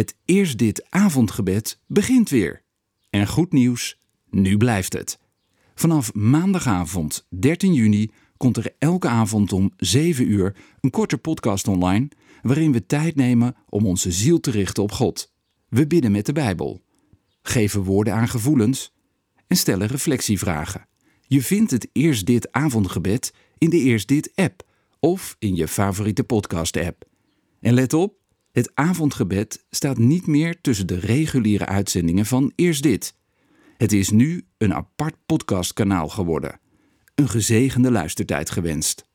Het Eerst Dit avondgebed begint weer. En goed nieuws, nu blijft het. Vanaf maandagavond 13 juni komt er elke avond om 7 uur een korte podcast online waarin we tijd nemen om onze ziel te richten op God. We bidden met de Bijbel, geven woorden aan gevoelens en stellen reflectievragen. Je vindt het Eerst Dit avondgebed in de Eerst Dit app of in je favoriete podcast app. En let op, het avondgebed staat niet meer tussen de reguliere uitzendingen van Eerst Dit. Het is nu een apart podcastkanaal geworden. Een gezegende luistertijd gewenst.